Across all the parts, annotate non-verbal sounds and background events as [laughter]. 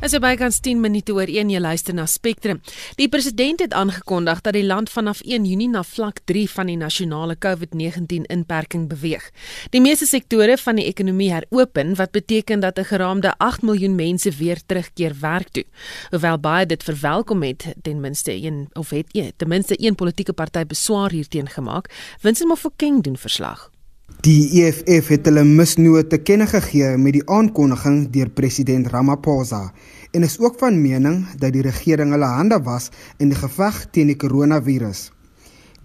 As jy bykans 10 minute oor 1 jy luister na Spectrum. Die president het aangekondig dat die land vanaf 1 Junie na vlak 3 van die nasionale COVID-19 inperking beweeg. Die meeste sektore van die ekonomie heropen wat beteken dat 'n geraamde 8 miljoen mense weer terugkeer werk toe. Hoewel baie dit verwelkom het, ten minste een of het een, ten minste een politieke party beswaar hierteen gemaak, Winston Mofokeng doen verslag. Die EFF het hulle misnoot te kenne gegee met die aankondiging deur president Ramaphosa en is ook van mening dat die regering hulle hande was in die geveg teen die koronavirus.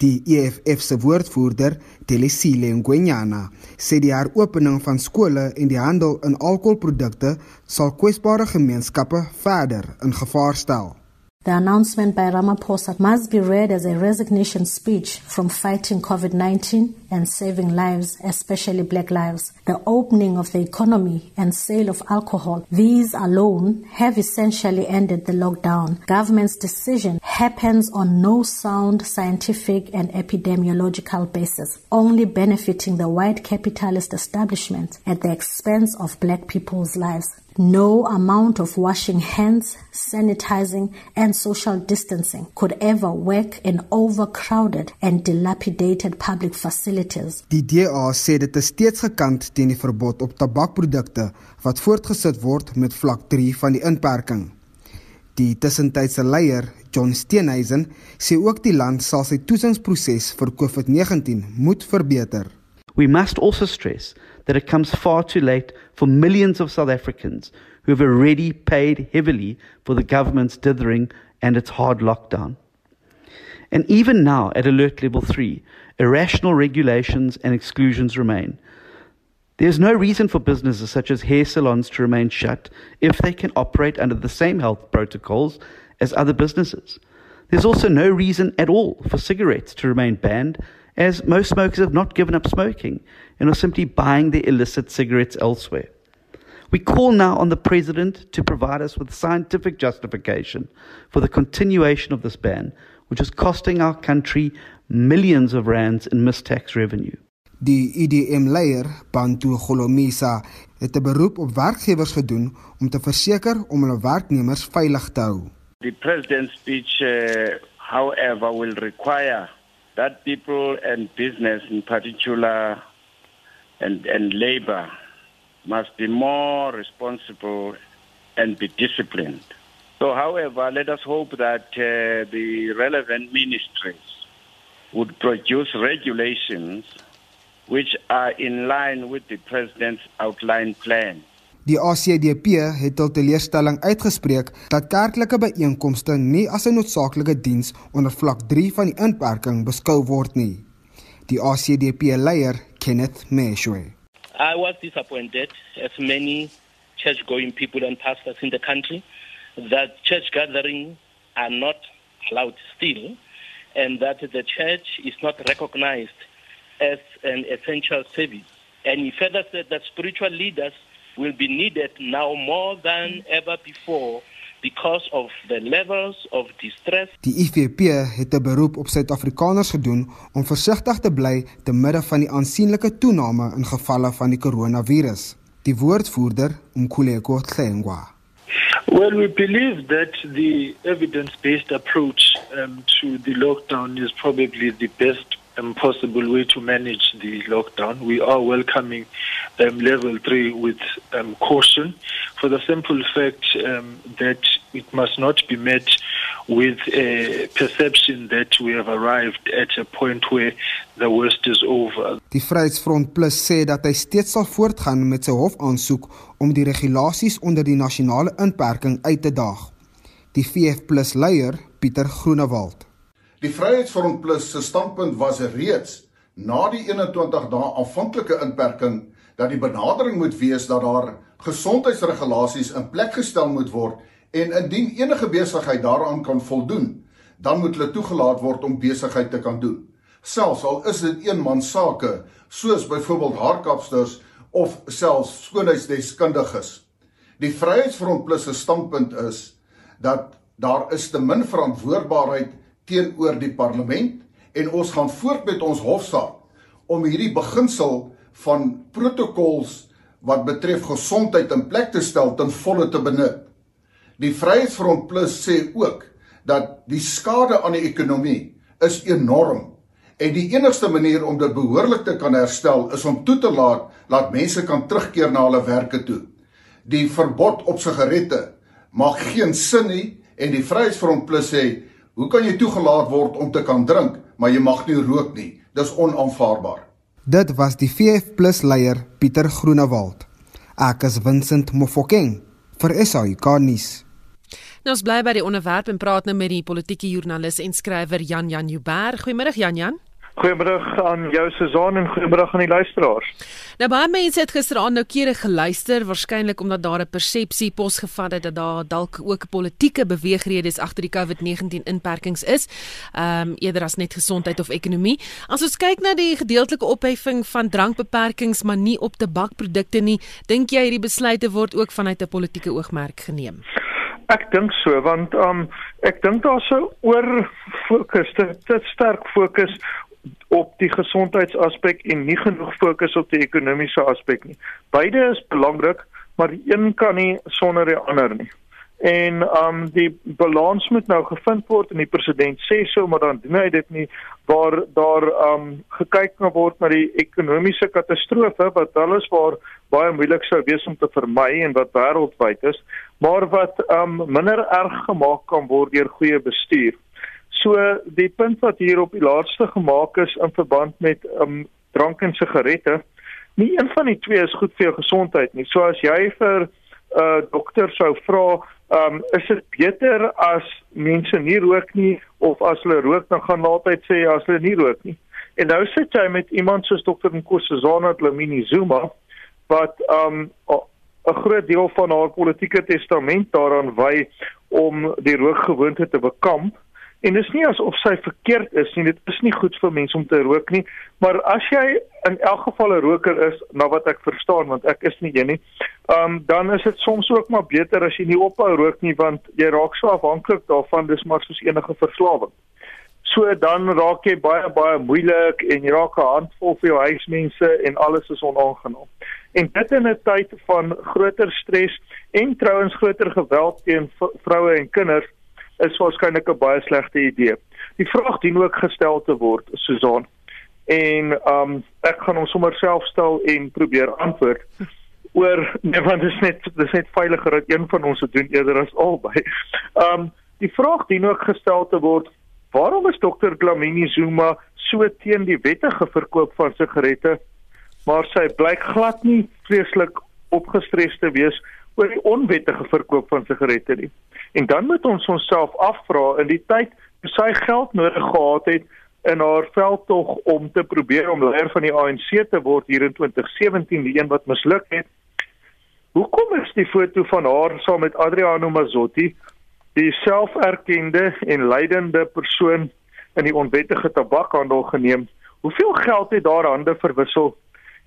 Die EFF se woordvoerder, Delisile Ngwenyana, sê die heropening van skole en die handel in alkoholprodukte sal kwesbare gemeenskappe verder in gevaar stel. The announcement by Ramaphosa must be read as a resignation speech from fighting COVID 19 and saving lives, especially black lives. The opening of the economy and sale of alcohol, these alone have essentially ended the lockdown. Government's decision happens on no sound scientific and epidemiological basis, only benefiting the white capitalist establishment at the expense of black people's lives. No amount of washing hands, sanitizing, and social distancing could ever work in overcrowded and dilapidated public facilities. Die DA sê dit is steeds gekant teen die verbod op tabakprodukte wat voortgesit word met vlak 3 van die inperking. Die tussentydse leier, John Steenhuisen, sê ook die land sal sy toetsingsproses vir COVID-19 moet verbeter. We must also stress that it comes far too late for millions of South Africans who have already paid heavily for the government's dithering and its hard lockdown. And even now, at alert level 3, irrational regulations and exclusions remain. There's no reason for businesses such as hair salons to remain shut if they can operate under the same health protocols as other businesses. There's also no reason at all for cigarettes to remain banned as most smokers have not given up smoking and are simply buying their illicit cigarettes elsewhere. We call now on the President to provide us with scientific justification for the continuation of this ban, which is costing our country millions of rands in missed tax revenue. Die IDM-leier, Bantu Golomisa, het 'n beroep op werkgewers gedoen om te verseker om hulle werknemers veilig te hou. The president's speech, uh, however, will require that people and business in particular and, and labor must be more responsible and be disciplined. So, however, let us hope that uh, the relevant ministries would produce regulations which are in line with the president's outlined plan. Die ACDP het hul teleurstelling uitgespreek dat kerklike byeenkomste nie as 'n noodsaaklike diens onder vlak 3 van die inperking beskou word nie. Die ACDP-leier, Kenneth Meshwe. I was disappointed as many church-going people and pastors in the country that church gatherings are not allowed still and that the church is not recognized as an essential service. And he further said that spiritual leaders will be needed now more than ever before because of the levels of distress. Die IFP het 'n beroep op Suid-Afrikaners gedoen om versigtig te bly te midde van die aansienlike toename in gevalle van die koronavirus. Die woordvoerder, Mkhuleko Hlengwa. Well, we believe that the evidence-based approach um, to the lockdown is probably the best um, possible way to manage the lockdown. We are welcoming um, level three with um, caution for the simple fact um, that it must not be met with a perception that we have arrived at a point where the worst is over. Die Vryheidsfront Plus sê dat hy steeds sal voortgaan met sy hofaansoek om die regulasies onder die nasionale inperking uit te daag. Die VF+ leier, Pieter Groenewald Die Vryheidsfront Plus se standpunt was reeds na die 21 dae aanvanklike inperking dat die benadering moet wees dat daar gesondheidsregulasies in plek gestel moet word en indien enige besigheid daaraan kan voldoen, dan moet hulle toegelaat word om besigheid te kan doen. Selfs al is dit eenman sake, soos byvoorbeeld haarkapsters of selfs skoonheidsdeskundiges. Die Vryheidsfront Plus se standpunt is dat daar is te min verantwoordbaarheid teenoor die parlement en ons gaan voort met ons hofsaak om hierdie beginsel van protokols wat betref gesondheid in plek te stel ten volle te benut. Die Vryheidsfront Plus sê ook dat die skade aan die ekonomie is enorm en die enigste manier om dit behoorlik te kan herstel is om toe te laat laat mense kan terugkeer na hulle werke toe. Die verbod op sigarette maak geen sin nie en die Vryheidsfront Plus sê, "Hoe kan jy toegelaat word om te kan drink, maar jy mag nie rook nie?" Dis onaanvaarbaar. Dit was die VF+ leier Pieter Groenewald. Ek is Vincent Mofokeng vir SAK nuus. Nou ons bly by die onderwerp en praat nou met die politieke joernalis en skrywer Jan Jan Jubber. Goeiemôre Jan Jan. Goeiemôre aan jou Suzan en goeiemôre aan die luisteraars. Nou baie mense het gisteraand nou kere geluister, waarskynlik omdat daar 'n persepsie posgevat het dat daar dalk ook politieke beweegredes agter die COVID-19 inperkings is, ehm um, eerder as net gesondheid of ekonomie. As ons kyk na die gedeeltelike opheffing van drankbeperkings maar nie op tabakprodukte nie, dink jy hierdie besluite word ook vanuit 'n politieke oogmerk geneem? Ek dink so want um ek dink daar's 'n oor fokus te, te sterk fokus op die gesondheidsaspek en nie genoeg fokus op die ekonomiese aspek nie. Beide is belangrik, maar die een kan nie sonder die ander nie en um die balans moet nou gevind word en die president sê so maar dan doen hy dit nie waar daar um gekyk na word na die ekonomiese katastrofe wat alles waar baie moeilik sou wees om te vermy en wat wêreldwyd is maar wat um minder erg gemaak kan word deur goeie bestuur. So die punt wat hier op die laaste gemaak is in verband met um drank en sigarette, nie een van die twee is goed vir jou gesondheid nie. So as jy vir 'n uh, dokter sou vra um, is dit beter as mense nie rook nie of as hulle rook dan gaan altyd sê as hulle nie rook nie. En nou sit jy met iemand soos Dr. Nkosazana Dlamini Zuma wat um, 'n groot deel van haar politieke testament daaraan wy om die rookgewoonte te bekamp En dit is nie asof sy verkeerd is nie. Dit is nie goed vir mense om te rook nie. Maar as jy in elk geval 'n roker is, na wat ek verstaan, want ek is nie een nie, um, dan is dit soms ook maar beter as jy nie ophou rook nie, want jy raak so afhanklik daarvan. Dis maar soos enige verslawing. So dan raak jy baie baie moeilik en jy raak 'n handvol vir jou huismense en alles is onaangenaam. En dit in 'n tyd van groter stres en trouens groter geweld teen vroue en kinders is waarskynlik 'n baie slegte idee. Die vraag dien ook gestel te word, Susan. En um ek gaan hom sommer self stel en probeer antwoord oor nee want dit is net dit is net veiliger dat een van ons dit doen eerder as albei. Um die vraag dien ook gestel te word, waarom is dokter Glamini Zuma so teen die wettige verkoop van sigarette, maar sy blyk glad nie vreeslik opgestres te wees oor die onwettige verkoop van sigarette nie. En dan moet ons onsself afvra in die tyd toe sy geld nodig gehad het in haar veldtog om te probeer om leier van die ANC te word hier in 2017, die een wat misluk het. Hoekom is die foto van haar saam met Adriano Mazzotti, die selferkende en leidende persoon in die onwettige tabakhandel geneem? Hoeveel geld het daar hande verwissel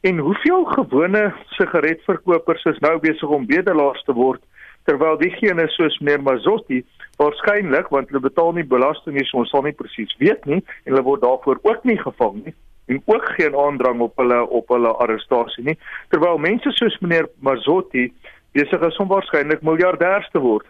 En hoeveel gewone sigaretverkopers is nou besig om bedelaars te word terwyl diegene soos meneer Mazotti waarskynlik want hulle betaal nie belasting nie, so ons sal nie presies weet nie en hulle word daarvoor ook nie gevang nie en ook geen aandrang op hulle op hulle arrestasie nie terwyl mense soos meneer Mazotti besig is om waarskynlik miljardêrs te word.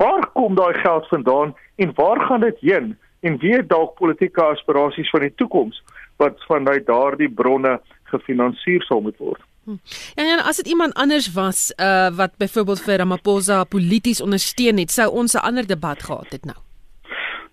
Waar kom daai geld vandaan en waar gaan dit heen? En wie het dalk politieke aspirasies van die toekoms wat vanuit daardie bronne gefinansier sal moet word. Hm. Ja ja, as dit iemand anders was uh wat byvoorbeeld vir Ramaphosa polities ondersteun het, sou ons 'n ander debat gehad het nou.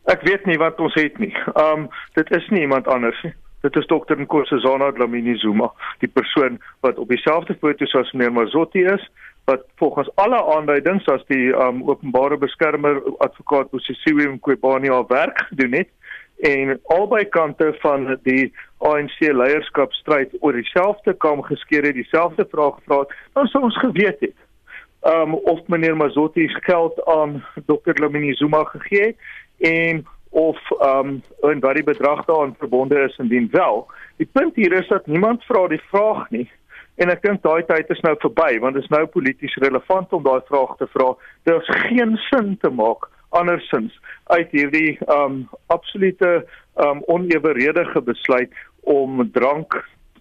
Ek weet nie wat ons het nie. Um dit is nie iemand anders nie. Dit is dokter Nkosazana Dlamini Zuma, die persoon wat op dieselfde foto soos meneer Mazotti is, wat volgens alle aanduidings as die um openbare beskermer advokaat Bosisiwe Mqobani al werk gedoen het en albei kante van die ANC leierskapstryd oor dieselfde kam geskeer het, dieselfde vraag gevra het, dan sou ons geweet het. Um of meneer Mazotti geld aan Dr. Lamini Zuma gegee het en of um en wat die bedrag daaraan verbonde is indien wel. Die punt hier is dat niemand vra die vraag nie. En ek dink daai tyd is nou verby want dit is nou polities relevant om daai vraag te vra. Dit is geen sin te maak andersins uit hierdie um absolute um oneweredige besluit om drank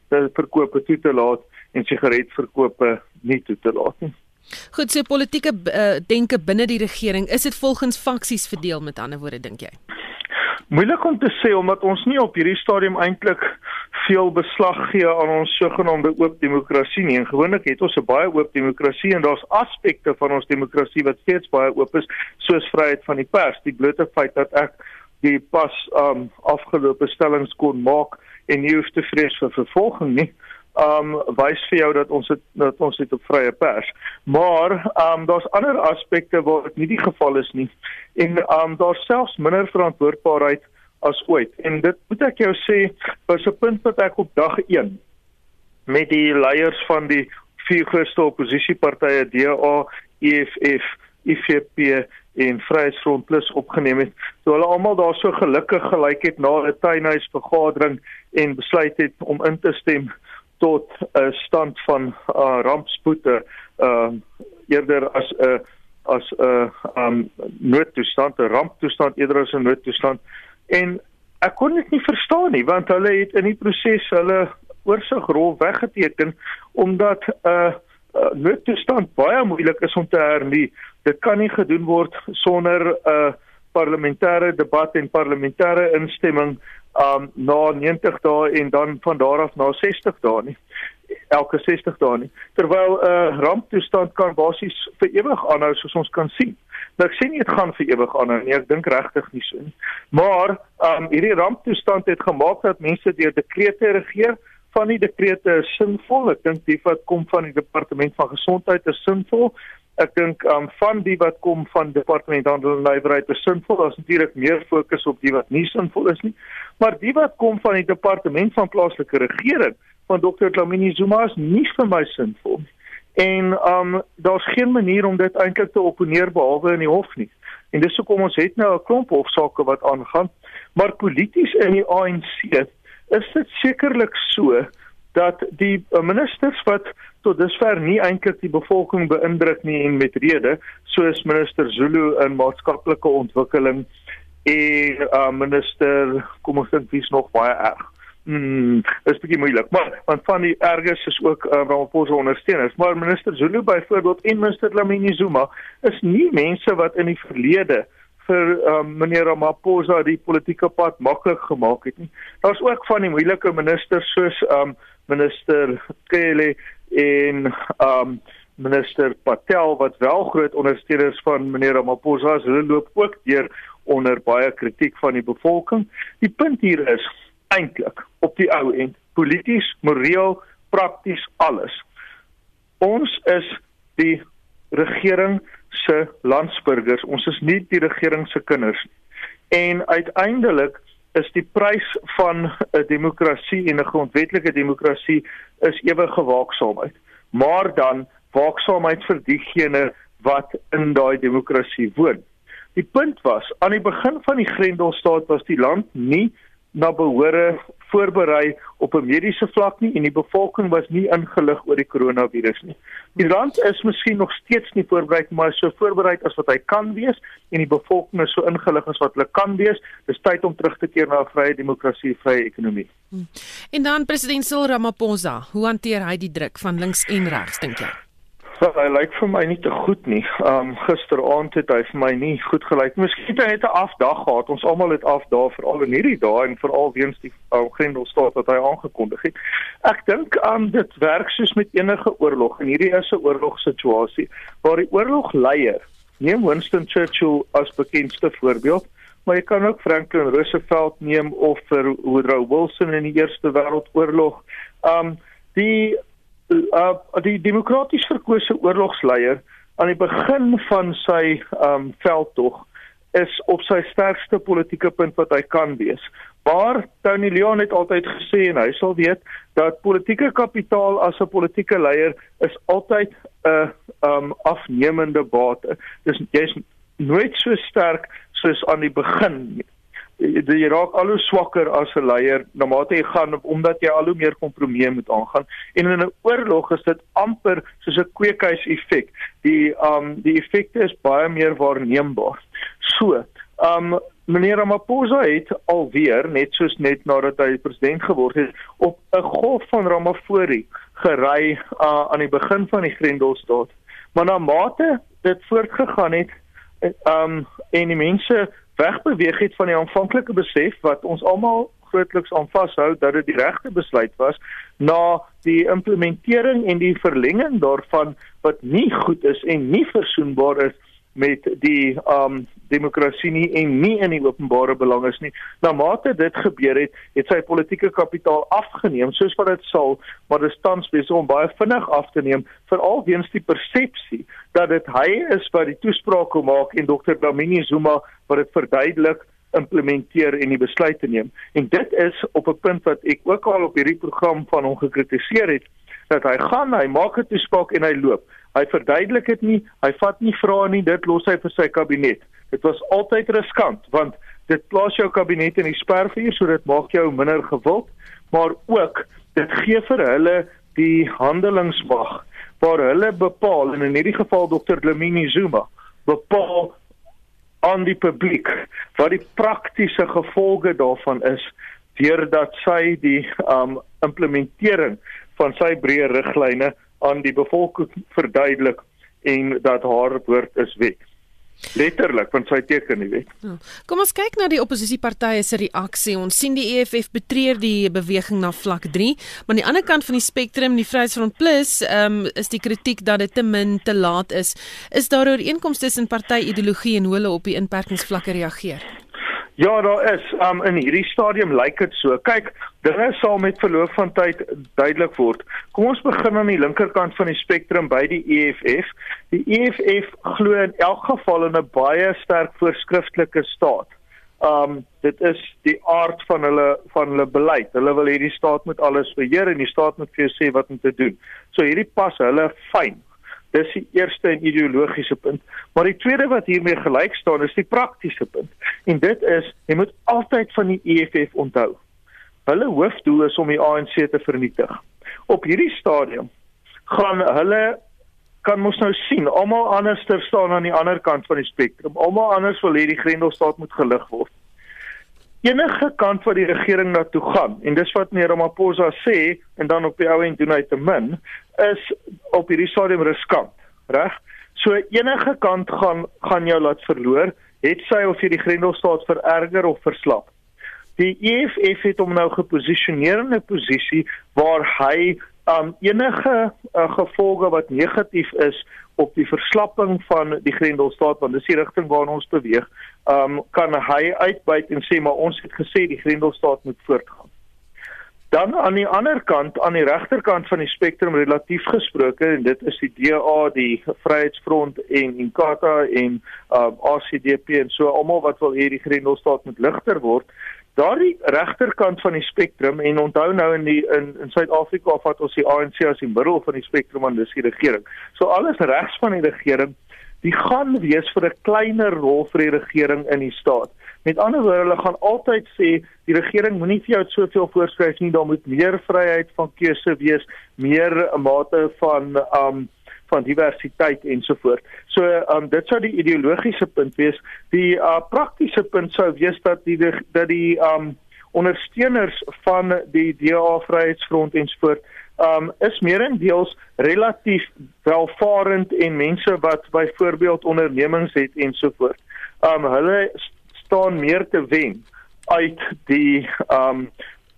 te verkoop toe te laat en sigaretverkope nie toe te laat nie. Goed, so politieke uh, denke binne die regering, is dit volgens faksies verdeel met ander woorde dink jy? Moeilik om te sê omdat ons nie op hierdie stadium eintlik veel beslag gee aan ons sogenaamde oop demokrasie nie. En gewoonlik het ons 'n baie oop demokrasie en daar's aspekte van ons demokrasie wat steeds baie oop is, soos vryheid van die pers. Die blote feit dat ek die pas um afgelope stellings kon maak en nie hoef te vrees vir vervolging nie. Um wys vir jou dat ons het dat ons het op vrye pers. Maar um daar's ander aspekte waar dit nie die geval is nie. En um daar's selfs minder verantwoordbaarheid as ooit. En dit moet ek jou sê, was 'n punt wat ek op dag 1 met die leiers van die vier grootste oppositiepartye DA, EFF, IFP en Vryheidsfront Plus opgeneem het. So hulle almal daar so gelukkig gelyk het na 'n tuinhuisvergadering en besluit het om in te stem tot 'n stand van uh, rampspoed uh eerder as 'n uh, as 'n uh, um noodtoestand, 'n ramptoestand eerder as 'n noodtoestand. En ek kon dit nie verstaan nie want hulle het in die proses hulle oorsigrol weggeteken omdat 'n uh, uh, noodtoestand baie moeilik is om te hernie. Dit kan nie gedoen word sonder 'n uh, parlementêre debat en parlementêre instemming um na 90 dae en dan van daar af na 60 dae nie elke 60 dae nie. Terwyl 'n uh, ramptoestand kan basies vir ewig aanhou soos ons kan sien. Nou ek sê nie dit gaan vir ewig aanhou nie ek dink regtig nie so nie. Maar um hierdie ramptoestand het gemaak dat mense deur dekrete regeer. Van die dekrete is sinvol. Ek dink die wat kom van die departement van gesondheid is sinvol Ek dink um van die wat kom van departement handel en nywerheid is sinvol. Daar's natuurlik meer fokus op die wat nie sinvol is nie. Maar die wat kom van die departement van plaaslike regering van Dr. Dlamini Zuma is nie vir my sinvol nie. En um daar's geen manier om dit eintlik te opponeer behalwe in die hof nie. En dis hoekom ons het nou 'n klomp hofsaake wat aangaan. Maar polities in die ANC is dit sekerlik so dat die ministers wat tot dusver nie eintlik die bevolking beïndruk nie en met rede soos minister Zulu in maatskaplike ontwikkeling en uh, minister kom ons dink wie's nog baie erg. Mm, is bietjie moeilik, maar want van die erges is ook uh, Ramaphosa ondersteuners, maar minister Zulu byvoorbeeld en minister Lamini Zuma is nie mense wat in die verlede vir um, meneer Ramaphosa die politieke pad maklik gemaak het nie. Daar's ook van die moeilike ministers soos um, minister Kele en um minister Patel wat wel groot ondersteuners van meneer Ramaphosa is, hulle loop ook deur onder baie kritiek van die bevolking. Die punt hier is eintlik op die ou end polities, moreel, prakties alles. Ons is die regering se landsburgers. Ons is nie die regering se kinders nie. En uiteindelik is die prys van 'n demokrasie en 'n grondwetlike demokrasie is ewige waaksaamheid. Maar dan waaksaamheid vir diegene wat in daai demokrasie woon. Die punt was aan die begin van die Grendelstaat was die land nie na behore voorberei op 'n mediese vlak nie en die bevolking was nie ingelig oor die koronavirus nie. Die land is miskien nog steeds nie voorberei maar so voorberei as wat hy kan wees en die bevolking is so ingelig as wat hulle kan wees. Dis tyd om terug te keer na 'n vrye demokrasie, vrye ekonomie. Hmm. En dan president Cyril Ramaphosa, hoe hanteer hy die druk van links en regs dink jy? Wel, hy lyk vir my nie te goed nie. Um gisteraand het hy vir my nie goed gelyk. Miskien het hy 'n afdag gehad. Ons almal het afdae veral in hierdie dae en veral weens die uh, Grendelstaat wat hy aangekondig het. Ek dink um dit werk soos met enige oorlog en hierdie is 'n oorlogsituasie waar die oorlogleier neem Winston Churchill as bekendste voorbeeld, maar jy kan ook Franklin Roosevelt neem of vir Woodrow Wilson in die Eerste Wêreldoorlog. Um die uh, die demokraties verkose oorlogsleier aan die begin van sy um veldtog is op sy sterkste politieke punt wat hy kan wees. Maar Tony Leon het altyd gesê en hy sal weet dat politieke kapitaal as 'n politieke leier is altyd 'n um afnemende bate. Dis jy's nooit so sterk soos aan die begin nie jy raak al hoe swakker as 'n leier na mate jy gaan omdat jy al hoe meer kompromieë moet aangaan. En in 'n oorlog is dit amper soos 'n kweekhuis effek. Die um die effekte is baie meer waarneembaar. So um meneer Ramaphosa het alweer net soos net nadat hy president geword het op 'n golf van Ramaphosa gery uh, aan die begin van die Grendelstaat. Maar na mate dit voortgegaan het, um en die mense wegbeweeg het van die aanvanklike besef wat ons almal grootliks aan vashou dat dit die regte besluit was na die implementering en die verlenging daarvan wat nie goed is en nie versoenbaar is met die um demokrasie nie en nie in die openbare belang is nie. Na mate dit gebeur het, het sy politieke kapitaal afgeneem soos wat dit sal, maar dit tans besig om baie vinnig af te neem veral weens die persepsie dat dit hy is wat die toespraak kom maak en Dr. Dlamini Zuma wat dit verduidelik implementeer en die besluite neem. En dit is op 'n punt wat ek ook al op hierdie program van hom gekritiseer het dat hy gaan, hy maak 'n toespraak en hy loop. Hy verduidelik dit nie, hy vat nie vrae nie, dit los hy vir sy kabinet. Dit was altyd riskant want dit plaas jou kabinet in die spervuur sodat maak jou minder gewild, maar ook dit gee vir hulle die handelingsmag waar hulle bepaal en in hierdie geval Dr. Dlamini Zuma bepaal aan die publiek wat die praktiese gevolge daarvan is deurdat sy die um implementering van sy breë riglyne aan die bevolking verduidelik en dat haar woord is wet letterlik van sy teken nie weet. Ja. Kom ons kyk na die oppositiepartye se reaksie. Ons sien die EFF betreur die beweging na vlak 3, maar aan die ander kant van die spektrum, die Vryheidsfront Plus, ehm um, is die kritiek dat dit te min te laat is. Is daar ooreenkomste tussen party ideologie en hoe hulle op die inperkingsvlakke reageer? Ja, daar is. Um in hierdie stadium lyk dit so. Kyk, dinge sal met verloop van tyd duidelik word. Kom ons begin aan die linkerkant van die spektrum by die EFF. Die EFF glo in elk geval in 'n baie sterk voorskriftelike staat. Um dit is die aard van hulle van hulle beleid. Hulle wil hê die staat moet alles beheer en die staat moet vir jou sê wat om te doen. So hierdie pas hulle fyn. Dis die eerste en ideologiese punt. Maar die tweede wat hiermee gelyk staan is die praktiese punt. En dit is jy moet altyd van die EFF onthou. Hulle hoofdoel is om die ANC te vernietig. Op hierdie stadium gaan hulle kan mos nou sien, almal anderster staan aan die ander kant van die spektrum. Almal anders wil hê die Grendelstaat moet gelig word. Enige kant wat die regering na toe gaan en dis wat meneer Ramaphosa sê en dan op die ou end doen hy te min is op hierdie stadium riskant, reg? So enige kant gaan gaan jou laat verloor, het sy of jy die Grendelstaat vererger of verslap. Die EFF het hom nou geposisioneer in 'n posisie waar hy um enige uh, gevolge wat negatief is op die verslapping van die Grendelstaat want dis die rigting waarna ons beweeg, um kan hy uitbuit en sê maar ons het gesê die Grendelstaat moet voortgaan. Dan aan die ander kant, aan die regterkant van die spektrum relatief gesproke en dit is die DA, die Vryheidsfront en Inkatha en uh ACDP en so almal wat wil hê die Grendelstaat moet ligter word. Daardie regterkant van die spektrum en onthou nou in die in in Suid-Afrika vat ons die ANC as die middel van die spektrum aan dis die regering. So alles regs van die regering, die gaan wees vir 'n kleiner rol vir die regering in die staat. Met ander woorde, hulle gaan altyd sê die regering moenie vir jou soveel voorskryf nie, daar moet meer vryheid van keuse wees, meer mate van um van diversiteit ensovoort. So um dit sou die ideologiese punt wees. Die uh praktiese punt sou wees dat die dat die um ondersteuners van die DA Vryheidsfront ensovoort um is meerendeels relatief welvarend en mense wat byvoorbeeld ondernemings het ensovoort. Um hulle staan meer te wen uit die um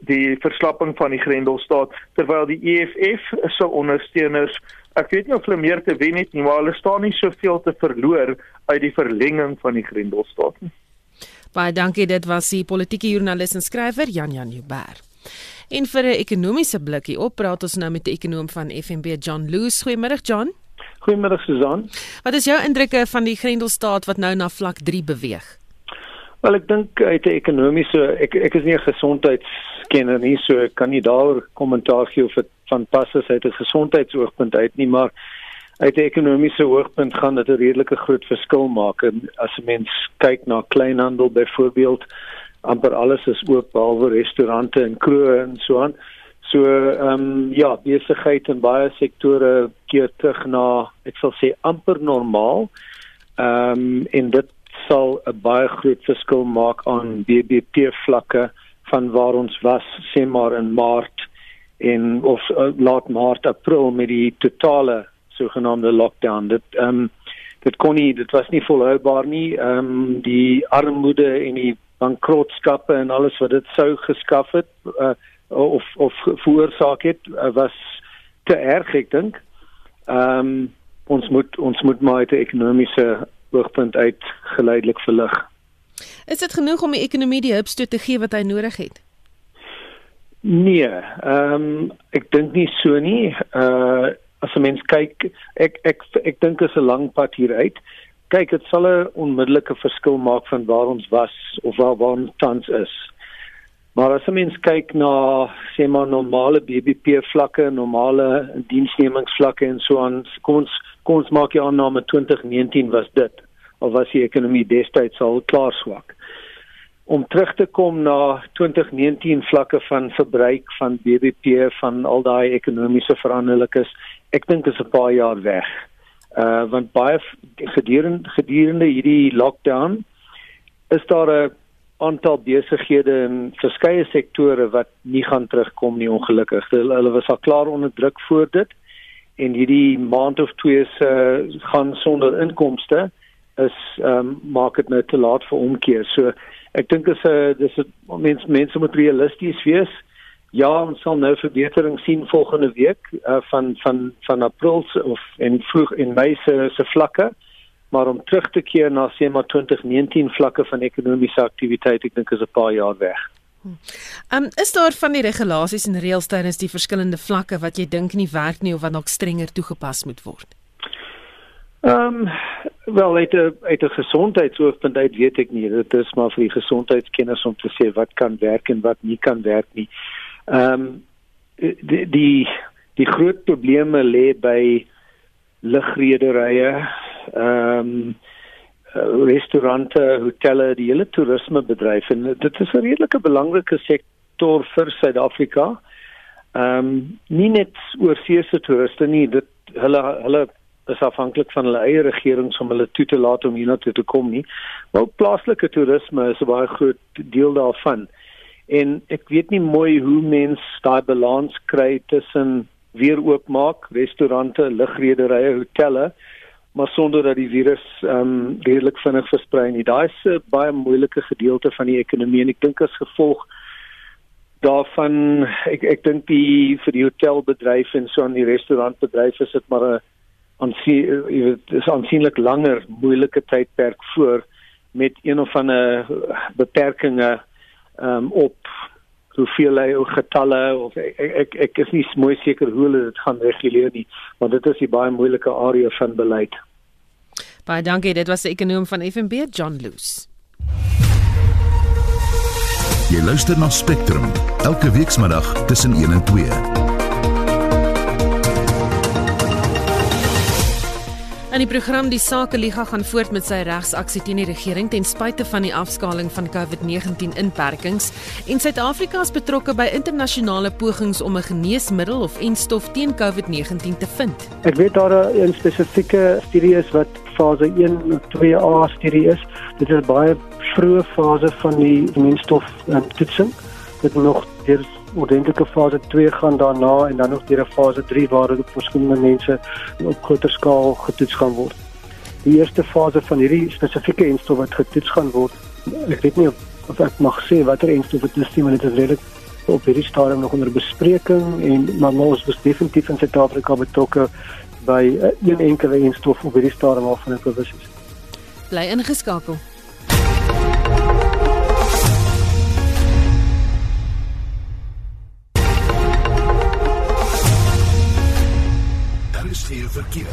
die verslapping van die Grendelstaat terwyl die EFF se ondersteuners ek weet nie of hulle meer te wen het nie maar hulle staan nie soveel te verloor uit die verlenging van die Grendelstaat nie. Baie dankie dit was die politieke joernalis en skrywer Jan Jan Jubber. En vir 'n ekonomiese blikkie op praat ons nou met die ekonom van FNB John Loos. Goeiemôre John. Goeiemôre Susan. Wat is jou indrukke van die Grendelstaat wat nou na vlak 3 beweeg? Wel ek dink uit 'n ekonomiese ek ek is nie 'n gesondheidskenner nie so ek kan nie daaroor kommentaar gee of dit van pas is. Uit 'n gesondheidsoogpunt uit nie maar uit 'n ekonomiese oogpunt gaan dit 'n redelike groot verskil maak. En as 'n mens kyk na kleinhandel byvoorbeeld amper alles is oop behalwe restaurante en kroë en so aan. So ehm um, ja besigheid in baie sektore keer terug na ek sal sê amper normaal. Ehm um, en dit sal 'n baie groot verskil maak aan BBP vlakke van waar ons was sê maar in Maart en of uh, laat Maart April met die totale sogenaamde lockdown. Dit ehm um, dit kon nie dit was nie volhoubaar nie. Ehm um, die armoede en die bankrotskappe en alles wat dit sou geskaf het uh, of of veroorsaak het uh, was te erg ek dink. Ehm um, ons moet ons moet maar uit 'n ekonomiese oogpunt uit geleidelik verlig. Is dit genoeg om die ekonomie die hulpstoot te gee wat hy nodig het? Nee, ehm um, ek dink nie so nie. Uh as 'n mens kyk, ek ek ek dink is 'n lang pad hieruit. Kyk, dit sal 'n onmiddellike verskil maak van waar ons was of waar waar ons tans is. Maar as 'n mens kyk na sê maar normale BBP vlakke, normale diensnemingsvlakke en so aan, kom ons kom ons maak die aanname 2019 was dit of was die ekonomie destyds al klaar swak om terug te kom na 2019 vlakke van verbruik van BBP van al daai ekonomiese veranderlikes ek dink is 'n paar jaar weg. Uh want baie gedurende gedurende hierdie lockdown is daar 'n aantal besighede in verskeie sektore wat nie gaan terugkom nie ongelukkig. Hulle, hulle was al klaar onder druk voor dit en hierdie maand of twee se uh, gaan sonder inkomste is ehm um, maak dit nou te laat vir omkeer. So ek dink is 'n uh, dis 'n mens mense moet realisties wees. Ja, ons sal nou verbetering sien volgende week uh, van van van April of en vroeg in Mei se se vlakke. Maar om terug te keer na sê maar 2019 vlakke van ekonomiese aktiwiteit, ek dink is 'n paar jaar weg. Ehm um, is daar van die regulasies en reëls tydens die verskillende vlakke wat jy dink nie werk nie of wat dalk strenger toegepas moet word? Ehm um, wel uit 'n uit 'n gesondheidsoogpunt uit weet ek nie. Dit is maar vir die gesondheidskenners om te sê wat kan werk en wat nie kan werk nie. Ehm um, die die die groot probleme lê by lugrederye, ehm um, restaurante, hotelle, die hele toerismebedryf en dit is 'n redelike belangrike sektor vir Suid-Afrika. Ehm um, nie net oorseese toeriste nie, dit hulle hulle is afhanklik van hulle eie regerings om hulle toe te laat om hiernatoe te kom nie. Maar plaaslike toerisme is 'n baie groot deel daarvan. En ek weet nie mooi hoe mens daai balans kry tussen weer oopmaak, restaurante, lugrederye, hotelle, maar sonder dat die virus ehm um, redelik vinnig versprei nie. Daai is 'n baie moeilike gedeelte van die ekonomie en ek dink as gevolg daarvan ek ek dink die vir die hotelbedryf en so aan die restaurantbedryf is dit maar 'n aansien jy weet dis aansienlik langer moeilike tydperk voor met een of ander beperkings um, op hoeveel hy getalle of ek, ek ek is nie mooi seker hoe hulle dit gaan reguleer nie want dit is 'n baie moeilike area van beleid. Baie dankie dit was die ekonom van FNB John Loose. Jy luister na Spectrum elke weekmiddag tussen 1 en 2. In die program die Sakeliga gaan voort met sy regsaksie teen die regering ten spyte van die afskaling van COVID-19 inperkings en Suid-Afrika is betrokke by internasionale pogings om 'n geneesmiddel of enstof teen COVID-19 te vind. Ek weet daar 'n spesifieke studie is wat fase 1 en 2A studie is. Dit is baie vroeë fase van die enstof toetsing. Dit nog deur ordentlike fase 2 gaan daarna en dan nog deur 'n fase 3 waar dit op verskillende mense op groter skaal getoets gaan word. Die eerste fase van hierdie spesifieke enstof wat getoets gaan word, ek weet nie of, of ek mag sê watter enstof dit is nie, maar dit is redelik op hierdie stadium nog onder bespreking en maar ons is definitief in Suid-Afrika betrokke by uh, een enkele enstof op hierdie stadium waarvan ek bewus is. Bly ingeskakel. Verkeer.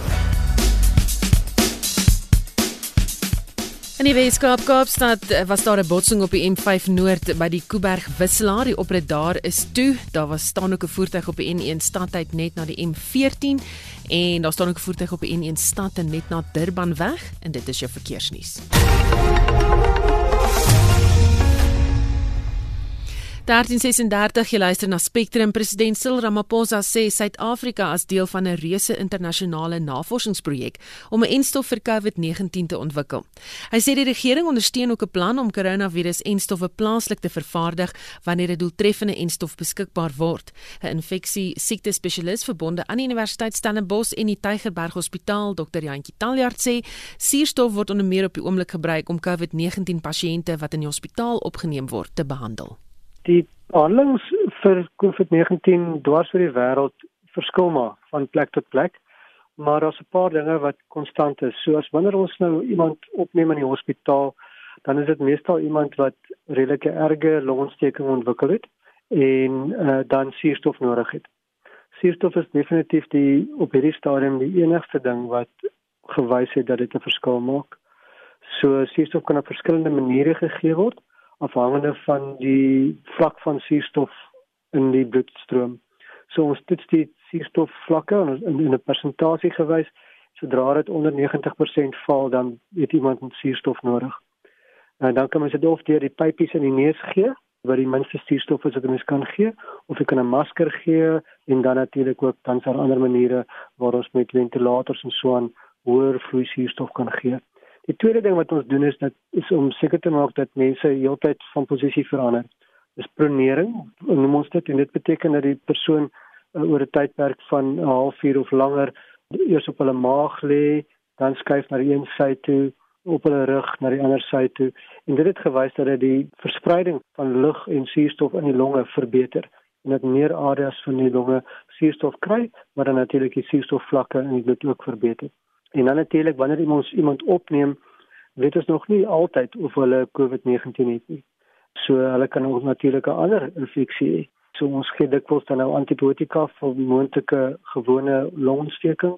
In die Weskaap Kaapstad eh, was daar 'n botsing op die M5 Noord by die Kuiberg wisselaar. Die oprit daar is toe. Daar was staan ook 'n voertuig op die N1 stadtyd net na die M14 en daar staan ook 'n voertuig op die N1 stad en net na Durban weg en dit is jou verkeersnuus. 1336 jy luister na Spectrum president Cyril Ramaphosa sê Suid-Afrika as deel van 'n reuse internasionale navorsingsprojek om 'n enstof vir COVID-19 te ontwikkel. Hy sê die regering ondersteun ook 'n plan om koronavirus-enstowwe plaaslik te vervaardig wanneer 'n doeltreffende enstof beskikbaar word. 'n Infeksie siekte spesialis verbonde aan die Universiteit Stellenbosch en die Tygerberg Hospitaal, Dr. Jantjie Taljard sê suurstof word onder meer op die oomblik gebruik om COVID-19 pasiënte wat in die hospitaal opgeneem word te behandel die behandelings vir COVID-19 dwars oor die wêreld verskil maar van plek tot plek. Maar daar's 'n paar dinge wat konstant is. So as wanneer ons nou iemand opneem in die hospitaal, dan is dit meestal iemand wat redelike erge longontsteking ontwikkel het en uh, dan suurstof nodig het. Suurstof is definitief die op hierdie stadium die enigste ding wat gewys het dat dit 'n verskil maak. So suurstof kan op verskillende maniere gegee word afhangende van die vlak van suurstof in die bloedstroom. So ons toets die suurstofvlakke in, in 'n persentasie gewys. Sodra dit onder 90% val, dan het iemand suurstof nodig. En dan kan mens dit of deur die pypies in die neus gee, wat die minste suurstof is wat mens kan gee, of jy kan 'n masker gee en dan natuurlik ook dan daar ander maniere waar ons met ventilators en so aan hoër vloei suurstof kan gee. Die tweede ding wat ons doen is dat is om seker te maak dat mense heeltyd van posisie verander. Dis pronering, noem ons dit en dit beteken dat die persoon uh, oor 'n tydperk van 'n halfuur of langer eers op hulle maag lê, dan skuif na die een sy toe, op hulle rug na die ander sy toe en dit het gewys dat dit die verspreiding van lug en suurstof in die longe verbeter en dat meer areas van die longe suurstof kry, maar dan natuurlik die suurstofvlakke in die bloed ook verbeter. En dan natuurlik wanneer iemand iemand opneem, weet ons nog nie altyd of hulle COVID-19 het nie. So hulle kan ook natuurlik 'n ander infeksie hê. So ons gee dikwels dan nou antibiotika vir moontlike gewone longontsteking.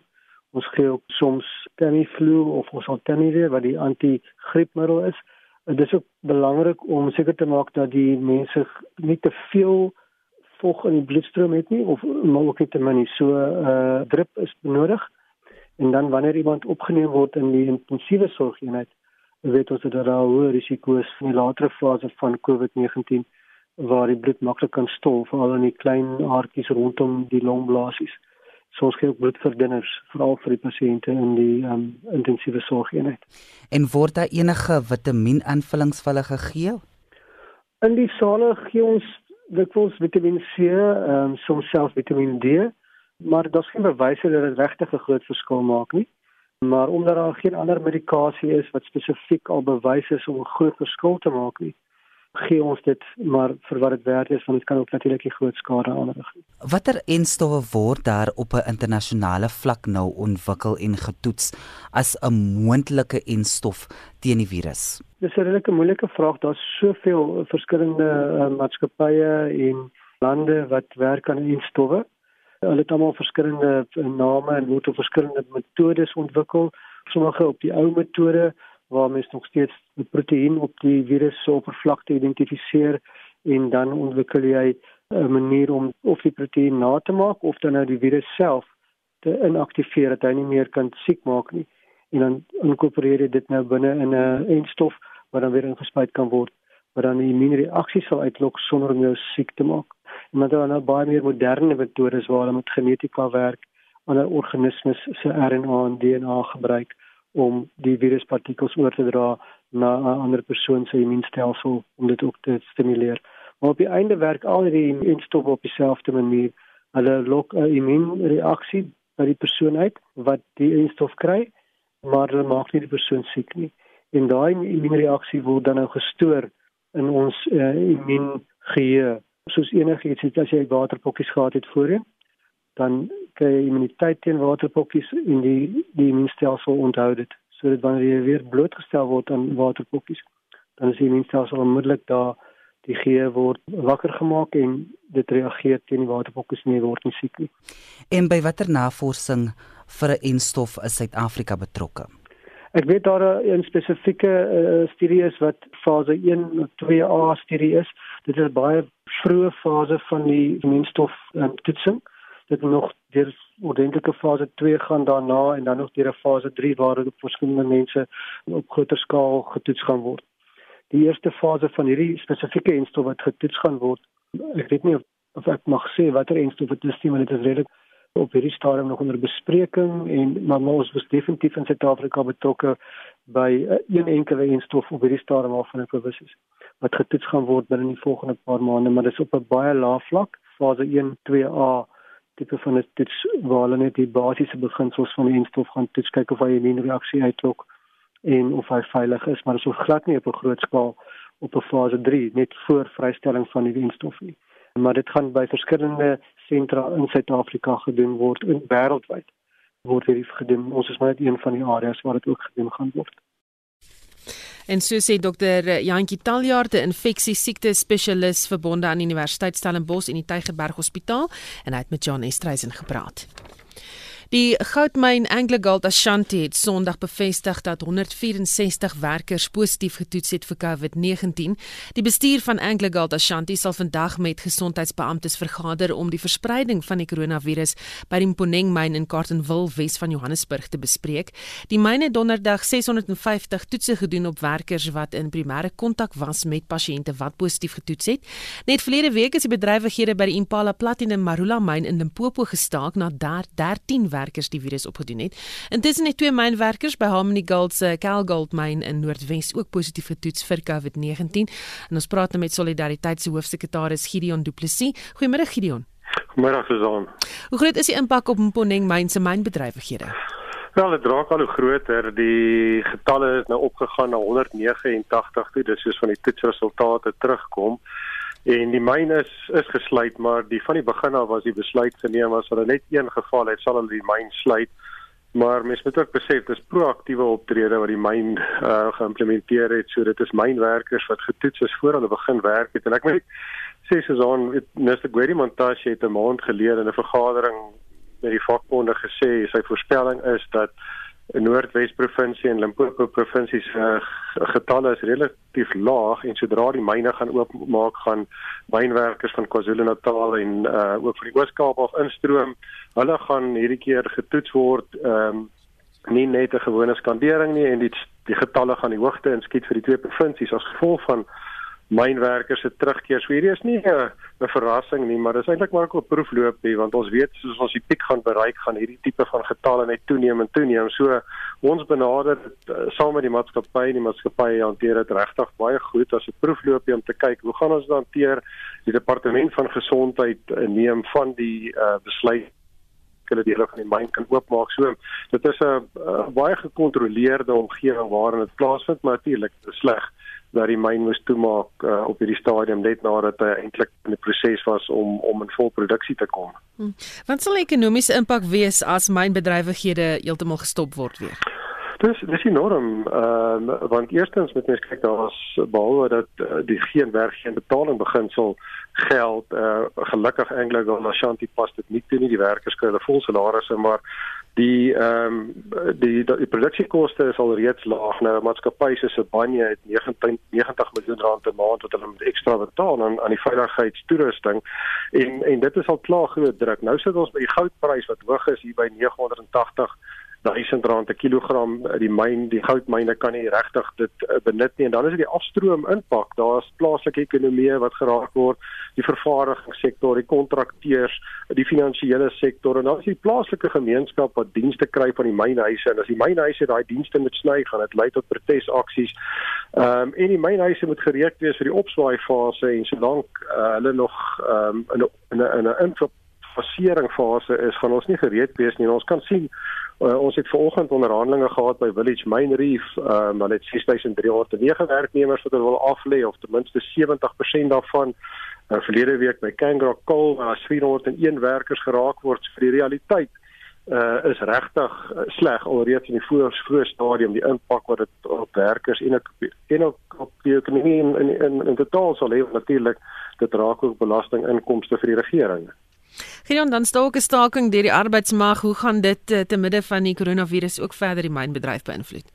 Ons gee ook soms Tamiflu of ons Tamivir wat die anti-griepmiddel is. Dit is ook belangrik om seker te maak dat die mense nie te veel vog in die bloedstroom het nie of maar ook nie te min nie. So 'n uh, drip is nodig En dan wanneer iemand opgeneem word in die intensiewe sorgeenheid, weet ons dat daar hoë risiko's in die latere fase van COVID-19 waar die bloed maklik kan stol, veral in die klein aartjies rondom die longblaasies. So ons gee ook bloedverdunners veral vir die pasiënte in die um, intensiewe sorgeenheid. En word daar enige vitamienaanvullings vir hulle gegee? In die sale gee ons dikwels Vitamiin C, um, soms selfs Vitamiin D maar daar's geen bewyse dat dit regtig 'n groot verskil maak nie. Maar omdat daar geen ander medikasie is wat spesifiek al bewys is om 'n groot verskil te maak nie, gee ons dit maar vir wat dit werd is want dit kan ook natuurlik 'n groot skade aanrig. Watter enstowwe word daar op 'n internasionale vlak nou ontwikkel en getoets as 'n moontlike enstof teen die virus? Dis 'n redelike moeilike vraag. Daar's soveel verskillende uh, maatskappye en lande wat werk aan enstowwe. Hulle het almal verskillende eh, name en word op verskillende metodes ontwikkel. Sommige op die ou metode waar mens nog steeds 'n proteïen op die virus se oppervlakte identifiseer en dan ontwikkel jy 'n manier om of die proteïen na te maak of dan nou die virus self te inaktiveer dat hy nie meer kan siek maak nie. En dan inkorporeer jy dit nou binne in 'n enstof wat dan weer ingespuit kan word wat dan 'n immuunreaksie sal uitlok sonder om jou siek te maak maar daar is nou baie meer moderne metodes waar hulle met genetika werk, ander organismes se RNA en DNA gebruik om die viruspartikels oor te dra na 'n ander persoon se immuunstelsel om dit ook te stimuleer. Maar op die einde werk al die instowwe op dieselfde manier. Hulle lok 'n immuunreaksie by die persoon uit wat die instof kry, maar hulle maak nie die persoon siek nie. En daai immuunreaksie word dan nou gestoor in ons uh, immuungeheue soos enigiets het as jy waterpokkies gehad het voorheen dan kry jy immuniteit teen waterpokkies en die die immuunstelsel onthou dit. Sodat wanneer jy weer blootgestel word aan waterpokkies dan is die immuunstelsel onmiddellik daar die geheue word wakker gemaak en dit reageer teen die waterpokkies nie word nie siek nie. En by watter navorsing vir 'n enstof is Suid-Afrika betrokke Ek weet daar 'n spesifieke uh, studie is wat fase 1 of 2A studie is. Dit is 'n baie vroeë fase van die immuunstof um, toetsing. Dit nog deur ordentlike fase 2 gaan daarna en dan nog deur 'n fase 3 waar op verskillende mense op groter skaal getoets gaan word. Die eerste fase van hierdie spesifieke enstof wat getoets gaan word Ek weet nie of, of ek mag sê watter enstof dit is nie, maar dit is redelik op hierdie stadium nog onder bespreking en maar ons was definitief in Suid-Afrika betrokke by uh, een enkele enstof op hierdie stadium waarvan ek bewus is wat getoets gaan word binne die volgende paar maande, maar dis op 'n baie lae vlak, fase 1, 2A tipe van 'n toets waar hulle net die basiese beginsels van die enstof gaan toets kyk of hy 'n immuunreaksie uitlok en of hy veilig is, maar dit is glad nie op 'n groot skaal op 'n fase 3 net voor vrystelling van die enstof nie. Maar dit gaan by verskillende sentra in Suid-Afrika gedoen word en wêreldwyd word hierdie gedoen. Ons is maar net een van die areas waar dit ook gedoen gaan word. En so sê dokter Jantjie Taljaard, 'n infeksie siekte spesialis verbonde aan Universiteit Stellenbosch en die Tygerberg Hospitaal en hy het met John Estreisen gepraat. Die goudmyn AngloGold Ashanti het Sondag bevestig dat 164 werkers positief getoets het vir COVID-19. Die bestuur van AngloGold Ashanti sal vandag met gesondheidsbeamptes vergader om die verspreiding van die koronavirus by die Mponeng myn in Carletonville, Wes van Johannesburg te bespreek. Die myn het donderdag 650 toetse gedoen op werkers wat in primêre kontak was met pasiënte wat positief getoets het. Net verlede week is die bedrywighede by die Impala Platinum Marula myn in Limpopo gestaak na 13 werkers die virus opgedoen het. Intussen het twee mynwerkers by Harmony Gold se Calgold myn in Noordwes ook positief getoets vir COVID-19. En ons praat nou met Solidariteit se hoofsekretaris Gideon Du Plessis. Goeiemôre Gideon. Goeiemôre Susan. Hoe groot is die impak op Mponeng myn se mynbedrywighede? Wel, dit raak al hoe groter. Die getalle is nou opgegaan na 189 toe. Dis soos van die toetsresultate terugkom. En die myn is is gesluit, maar die van die begin af was die besluit geneem as hulle net een geval het, sal hulle die myn sluit. Maar mens moet ook besef dis proaktiewe optrede wat die myn uh, geïmplementeer het. So dit is mynwerkers wat getoets is voor hulle begin werk het. En ek moet sê Susan, Mr. Gwedi Montashe het 'n maand gelede in 'n vergadering met die vakbonde gesê sy voorspelling is dat in Noordwes provinsie en Limpopo provinsie se getalle is relatief laag en sodra die myne gaan oopmaak gaan mynwerkers van KwaZulu-Natal en uh, ook van die Oos-Kaap af instroom. Hulle gaan hierdie keer getoets word ehm um, nie net 'n gewone skandering nie en die die getalle gaan die hoogte inskiet vir die twee provinsies as gevolg van mynwerkers se terugkeer. So hierdie is nie 'n 'n verrassing nie, maar dis eintlik maar 'n proefloop hier want ons weet soos ons die piek gaan bereik, gaan hierdie tipe van getalle net toeneem en toeneem. So ons benader dit uh, saam met die maatskappy die maatskappy hanteer dit regtig baie goed as 'n proefloopie om te kyk hoe gaan ons dit hanteer. Die departement van gesondheid uh, neem van die uh, besluit hulle dele van die myn kan oopmaak. So dit is 'n baie gekontroleerde omgewing waarin dit plaasvind, maar natuurlik sleg dat die myn moes toemaak uh, op hierdie stadium net nadat hy eintlik in die proses was om om in volproduksie te kom. Hmm. Wat sal die ekonomiese impak wees as mynbedrywighede heeltemal gestop word weer? Dis dis enorm. Ehm uh, want eerstens moet mens kyk daar's behalwe dat uh, die geen werk geen betaling beginsel geld uh, gelukkig eintlik al Ashanti pas dit nie toe nie die werkers kry hulle vol salarisse maar die ehm um, die, die die produksiekoste is al reeds laag. Nou maatskappye soos Sibanye het 90 90 miljoen rand per maand wat hulle moet ekstra betaal aan aan die veiligheidstoerusting. En en dit is al klaar groot druk. Nou sit ons by die goudprys wat hoog is hier by 980 1000 rand per kilogram die myn die goudmyne kan nie regtig dit uh, benut nie. En dan is dit die afstroom impak daar's plaaslike ekonomie wat geraak word die vervaardigingssektor die kontrakteurs die finansiële sektor. En dan is die plaaslike gemeenskap wat dienste kry van die mynhuise. En as die mynhuise daai dienste moet sny gaan dit lei tot protesaksies. Um, en die mynhuise moet gereed wees vir die opswaai fase en solank uh, hulle nog um, in 'n in 'n infasering fase is gaan ons nie gereed wees nie en ons kan sien Uh, ons het vanoggend onderhandelinge gehad by Village Mine Reef. Ehm um, hulle het 6309 werknemers wat hulle wil aflê of ten minste 70% daarvan. Uh, verlede week by Kangaroo Coal waar 401 werkers geraak word vir die realiteit uh is regtig uh, sleg alreeds in die voor vroeë stadium die impak wat dit op werkers en ook en ook op die ekonomie in in in, in totaal sal hê natuurlik dit raak ook belastinginkomste vir die regering. Gideon, dan staan ook 'n staking deur die arbeidsmag. Hoe gaan dit uh, te midde van die koronavirus ook verder die mynbedryf beïnvloed?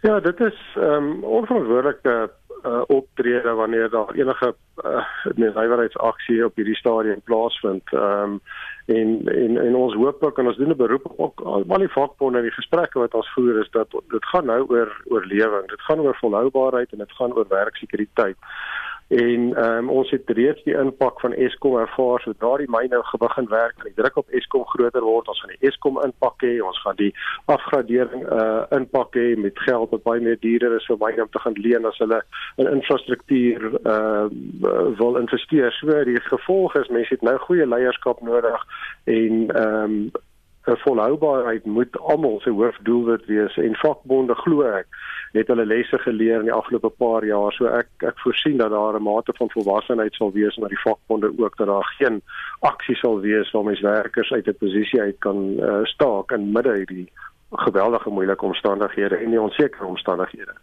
Ja, dit is ehm um, onverantwoordelike uh, optrede wanneer daar enige uh, nywerheidsaksie op hierdie stadium plaasvind. Ehm um, en en en ons hoop ook en ons doen 'n beroep op al die vakbonde en die gesprekke wat ons voer is dat dit gaan nou oor oorlewing. Dit gaan oor volhoubaarheid en dit gaan oor werksekuriteit. En um, ons het reeds die impak van Eskom ervaar sodra die myne gewig en werk en die druk op Eskom groter word. Ons gaan die Eskom impak hê ons gaan die afgradering uh, impak hê met geld wat baie meer duurder is vir myne om te gaan leen as hulle in infrastruktuur uh, wil investeer. So die gevolg is mense het nou goeie leierskap nodig en ehm um, volhoubaarheid moet almal se hoofdoelwit wees en vakbonde glo ek het hulle lesse geleer in die afgelope paar jaar so ek ek voorsien dat daar 'n mate van volwassenheid sal wees na die vakbonde ook dat daar geen aksie sal wees waar mense werkers uit 'n posisie uit kan uh, staak in midde hierdie geweldige moeilike omstandighede en die onsekere omstandighede.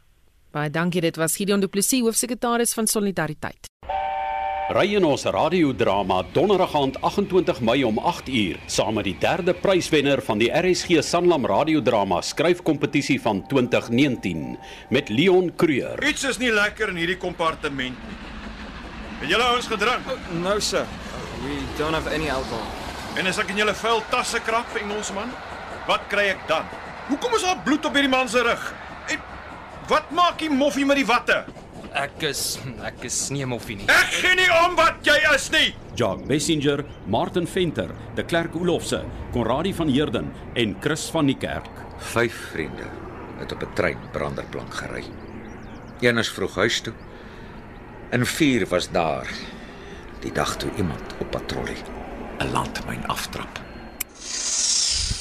Baie dankie dit was Gideon Du Plessis hoofsekretaris van Solidariteit. Ry in ons radiodrama Donderdag aand 28 Mei om 8uur saam met die derde pryswenner van die RSG Sanlam radiodrama skryfkompetisie van 2019 met Leon Creur. Iets is nie lekker in hierdie kompartement nie. Het julle ouens gedrink? Oh, no sir. We don't have any alcohol. En as ek in julle vuil tasse krap, Engelsman, wat kry ek dan? Hoekom is daar bloed op hierdie man se rug? En wat maak die moffie met die watte? Ek is ek is nie 'n moffie nie. Ek gee nie om wat jy is nie. Jock Messenger, Martin Venter, De Klerk Olofse, Konradi van Heerden en Chris van die Kerk. Vyf vriende het op 'n trein branderplank gery. Een is vroeg huis toe. En vier was daar die dag toe iemand op patrollie 'n landmyn aftrap.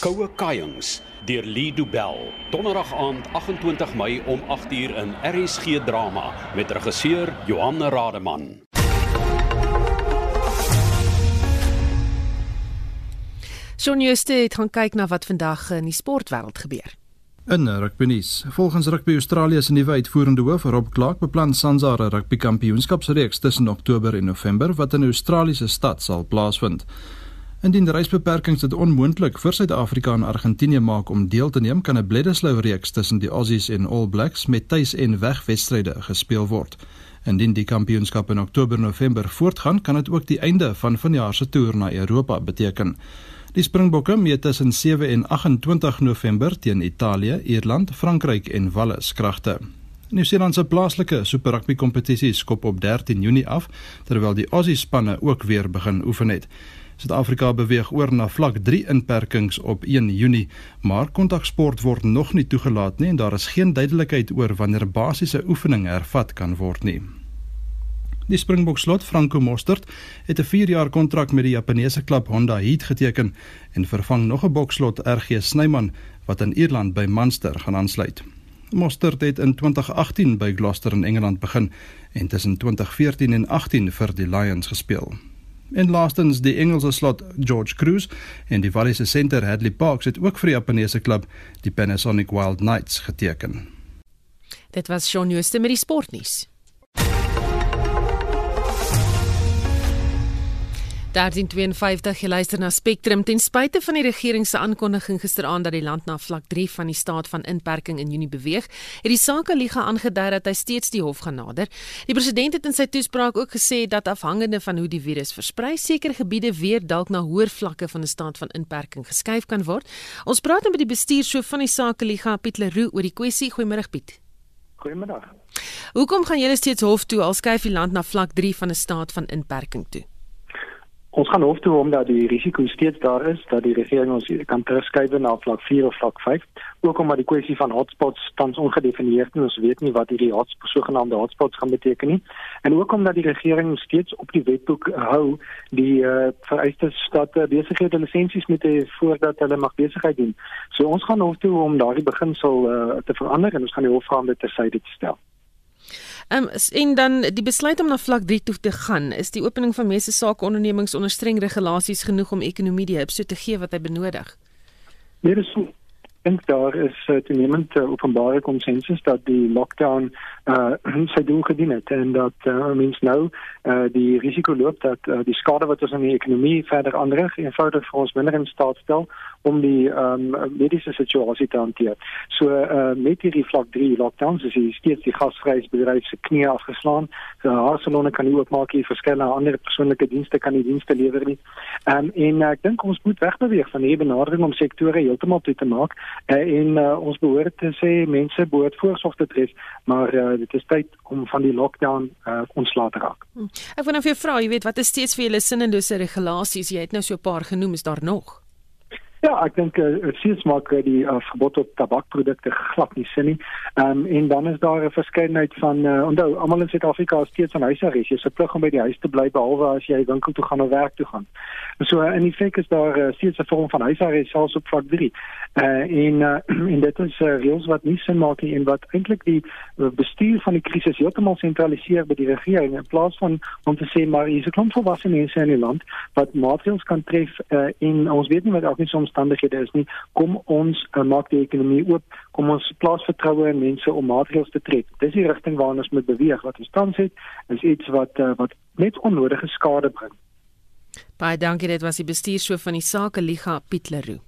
Koue Kayings deur Lee Du Bell. Donderdag aand 28 Mei om 8uur in RSG Drama met regisseur Johan Rademan. Shaun Jooste het gaan kyk na wat vandag in die sportwêreld gebeur. In rugbynuus, volgens Rugby Australië se nuwe uitvoerende hoof, Rob Clark, beplan SANZA 'n rugby kampioenskapsreeks tussen Oktober en November wat in 'n Australiese stad sal plaasvind. Indien reisbeperkings dit onmoontlik vir Suid-Afrika en Argentinië maak om deel te neem, kan 'n Bledisloe reeks tussen die Aussies en All Blacks met tuis- en wegwedstryde gespeel word. Indien die kampioenskap in Oktober-November voortgaan, kan dit ook die einde van vanjaar se toer na Europa beteken. Die Springbokke meet tussen 7 en 28 November teen Italië, Ierland, Frankryk en Wales kragte. Nieu-Seeland se plaaslike Super Rugby kompetisie skop op 13 Junie af, terwyl die Aussie spanne ook weer begin oefen het. Suid-Afrika beweeg oor na vlak 3 inperkings op 1 Junie, maar kontaksport word nog nie toegelaat nie en daar is geen duidelikheid oor wanneer basiese oefening hervat kan word nie. Die Springbok slot Franco Mostert het 'n 4-jaar kontrak met die Japannese klub Honda Heat geteken en vervang nog 'n bokslot RG Snyman wat in Ierland by Munster gaan aansluit. Mostert het in 2018 by Gloucester in Engeland begin en tussen 2014 en 18 vir die Lions gespeel. En laastens die Engelse slot George Cruise en die Wallis Center Hadley Parks het ook vir die Japaneese klub die Panasonic Wild Knights geteken. Dit was Shaun Jooste met die sportnuus. 1352 geluister na Spectrum ten spyte van die regering se aankondiging gisteraand dat die land na vlak 3 van die staat van inperking in Junie beweeg, het die Sakeliga aangedui dat hy steeds die hof gaan nader. Die president het in sy toespraak ook gesê dat afhangende van hoe die virus versprei, sekere gebiede weer dalk na hoër vlakke van 'n staat van inperking geskuif kan word. Ons praat nou met die bestuurshoof van die Sakeliga, Piet Leroux, oor die kwessie. Goeiemôre Piet. Goeiemiddag. Hoekom gaan julle steeds hof toe al skuif die land na vlak 3 van 'n staat van inperking toe? Ons gaan hof toe omdat die risiko steeds daar is dat die regering ons kan terugskuif na vlak 4 of vlak 5. Ook omdat die kwessie van hotspots tans ongedefinieerd is. Ons weet nie wat hierdie hotspots sogenaamde hotspots gaan beteken nie. En ook omdat die regering steeds op die wetboek hou die uh, vereistes dat uh, besighede lisensies moet hê voordat hulle mag besigheid doen. So ons gaan hof toe om daardie beginsel uh, te verander en ons gaan die hof gaan dit tersyde te stel. Ehm um, en dan die besluit om na vlak 3 toe te gaan, is die opening van meeste sake ondernemings onder streng regulasies genoeg om ekonomie die hupstoot te gee wat hy benodig. Nee, dis dink daar is uh, toenemend uh, openbare konsensus dat die lockdown uh [clears throat] sy doel gedien het en dat uh, mens nou uh die risiko loop dat uh, die skade wat ons aan die ekonomie verder aanrig eenvoudig vir ons minder in staat stel om die ehm um, mediese situasie te hanteer. So uh, met hierdie vlak 3 lockdowns is hier steeds die gasvryheidsbedryf se knie afgeslaan. So haarsalonne kan nie oopmaak nie, verskeie ander persoonlike dienste kan nie dienste lewer nie. Ehm um, en uh, ek dink ons moet wegbeweeg van hierdie benadering om sektore heeltemal toe te maak uh, en uh, ons behoort te sê mense behoort voorsorg te tref, maar uh, dit is tyd om van die lockdown uh, ontslae te raak. Hm. Ek wil nou vir jou vra, jy weet, wat is steeds vir julle sinnelose regulasies? Jy het nou so 'n paar genoem, is daar nog? Ja, ek dink eh uh, sies maak die uh, verbod op tabakprodukte glad nie sin nie. Ehm um, en dan is daar 'n verskeidenheid van uh, onthou almal in Suid-Afrika is steeds aan huisarrest. Jy se plig om by die huis te bly behalwe as jy winkel toe gaan of werk toe gaan. So uh, in feite is daar uh, steeds 'n vorm van huisarrest selfs op vlak 3. Eh uh, en uh, [clears throat] en dit is uh, reëls wat nie sin maak nie en wat eintlik die bestuur van die krisis heeltemal sentraliseer by die regering in plaas van om te sê maar hier is 'n klomp volwasse mense in die land wat maatreëls kan tref uh, en ons weet nie wat ook nie soms omstandighede is nie, kom ons uh, maak die ekonomie oop, kom ons plaas vertroue in mense om maatreëls te trek. Dis die rigting waarna ons moet beweeg. Wat ons tans het, is iets wat uh, wat net onnodige skade bring. Baie dankie, dit was die bestuurshoof van die Sake Liga Piet Leroux.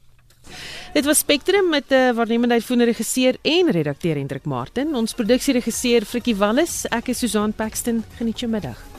Dit was Spectrum met 'n uh, waarnemende uitvoerende regisseur en redakteur Hendrik Martin. Ons produksieregisseur Frikkie Wallis. Ek is Susan Paxton. Geniet jou middag.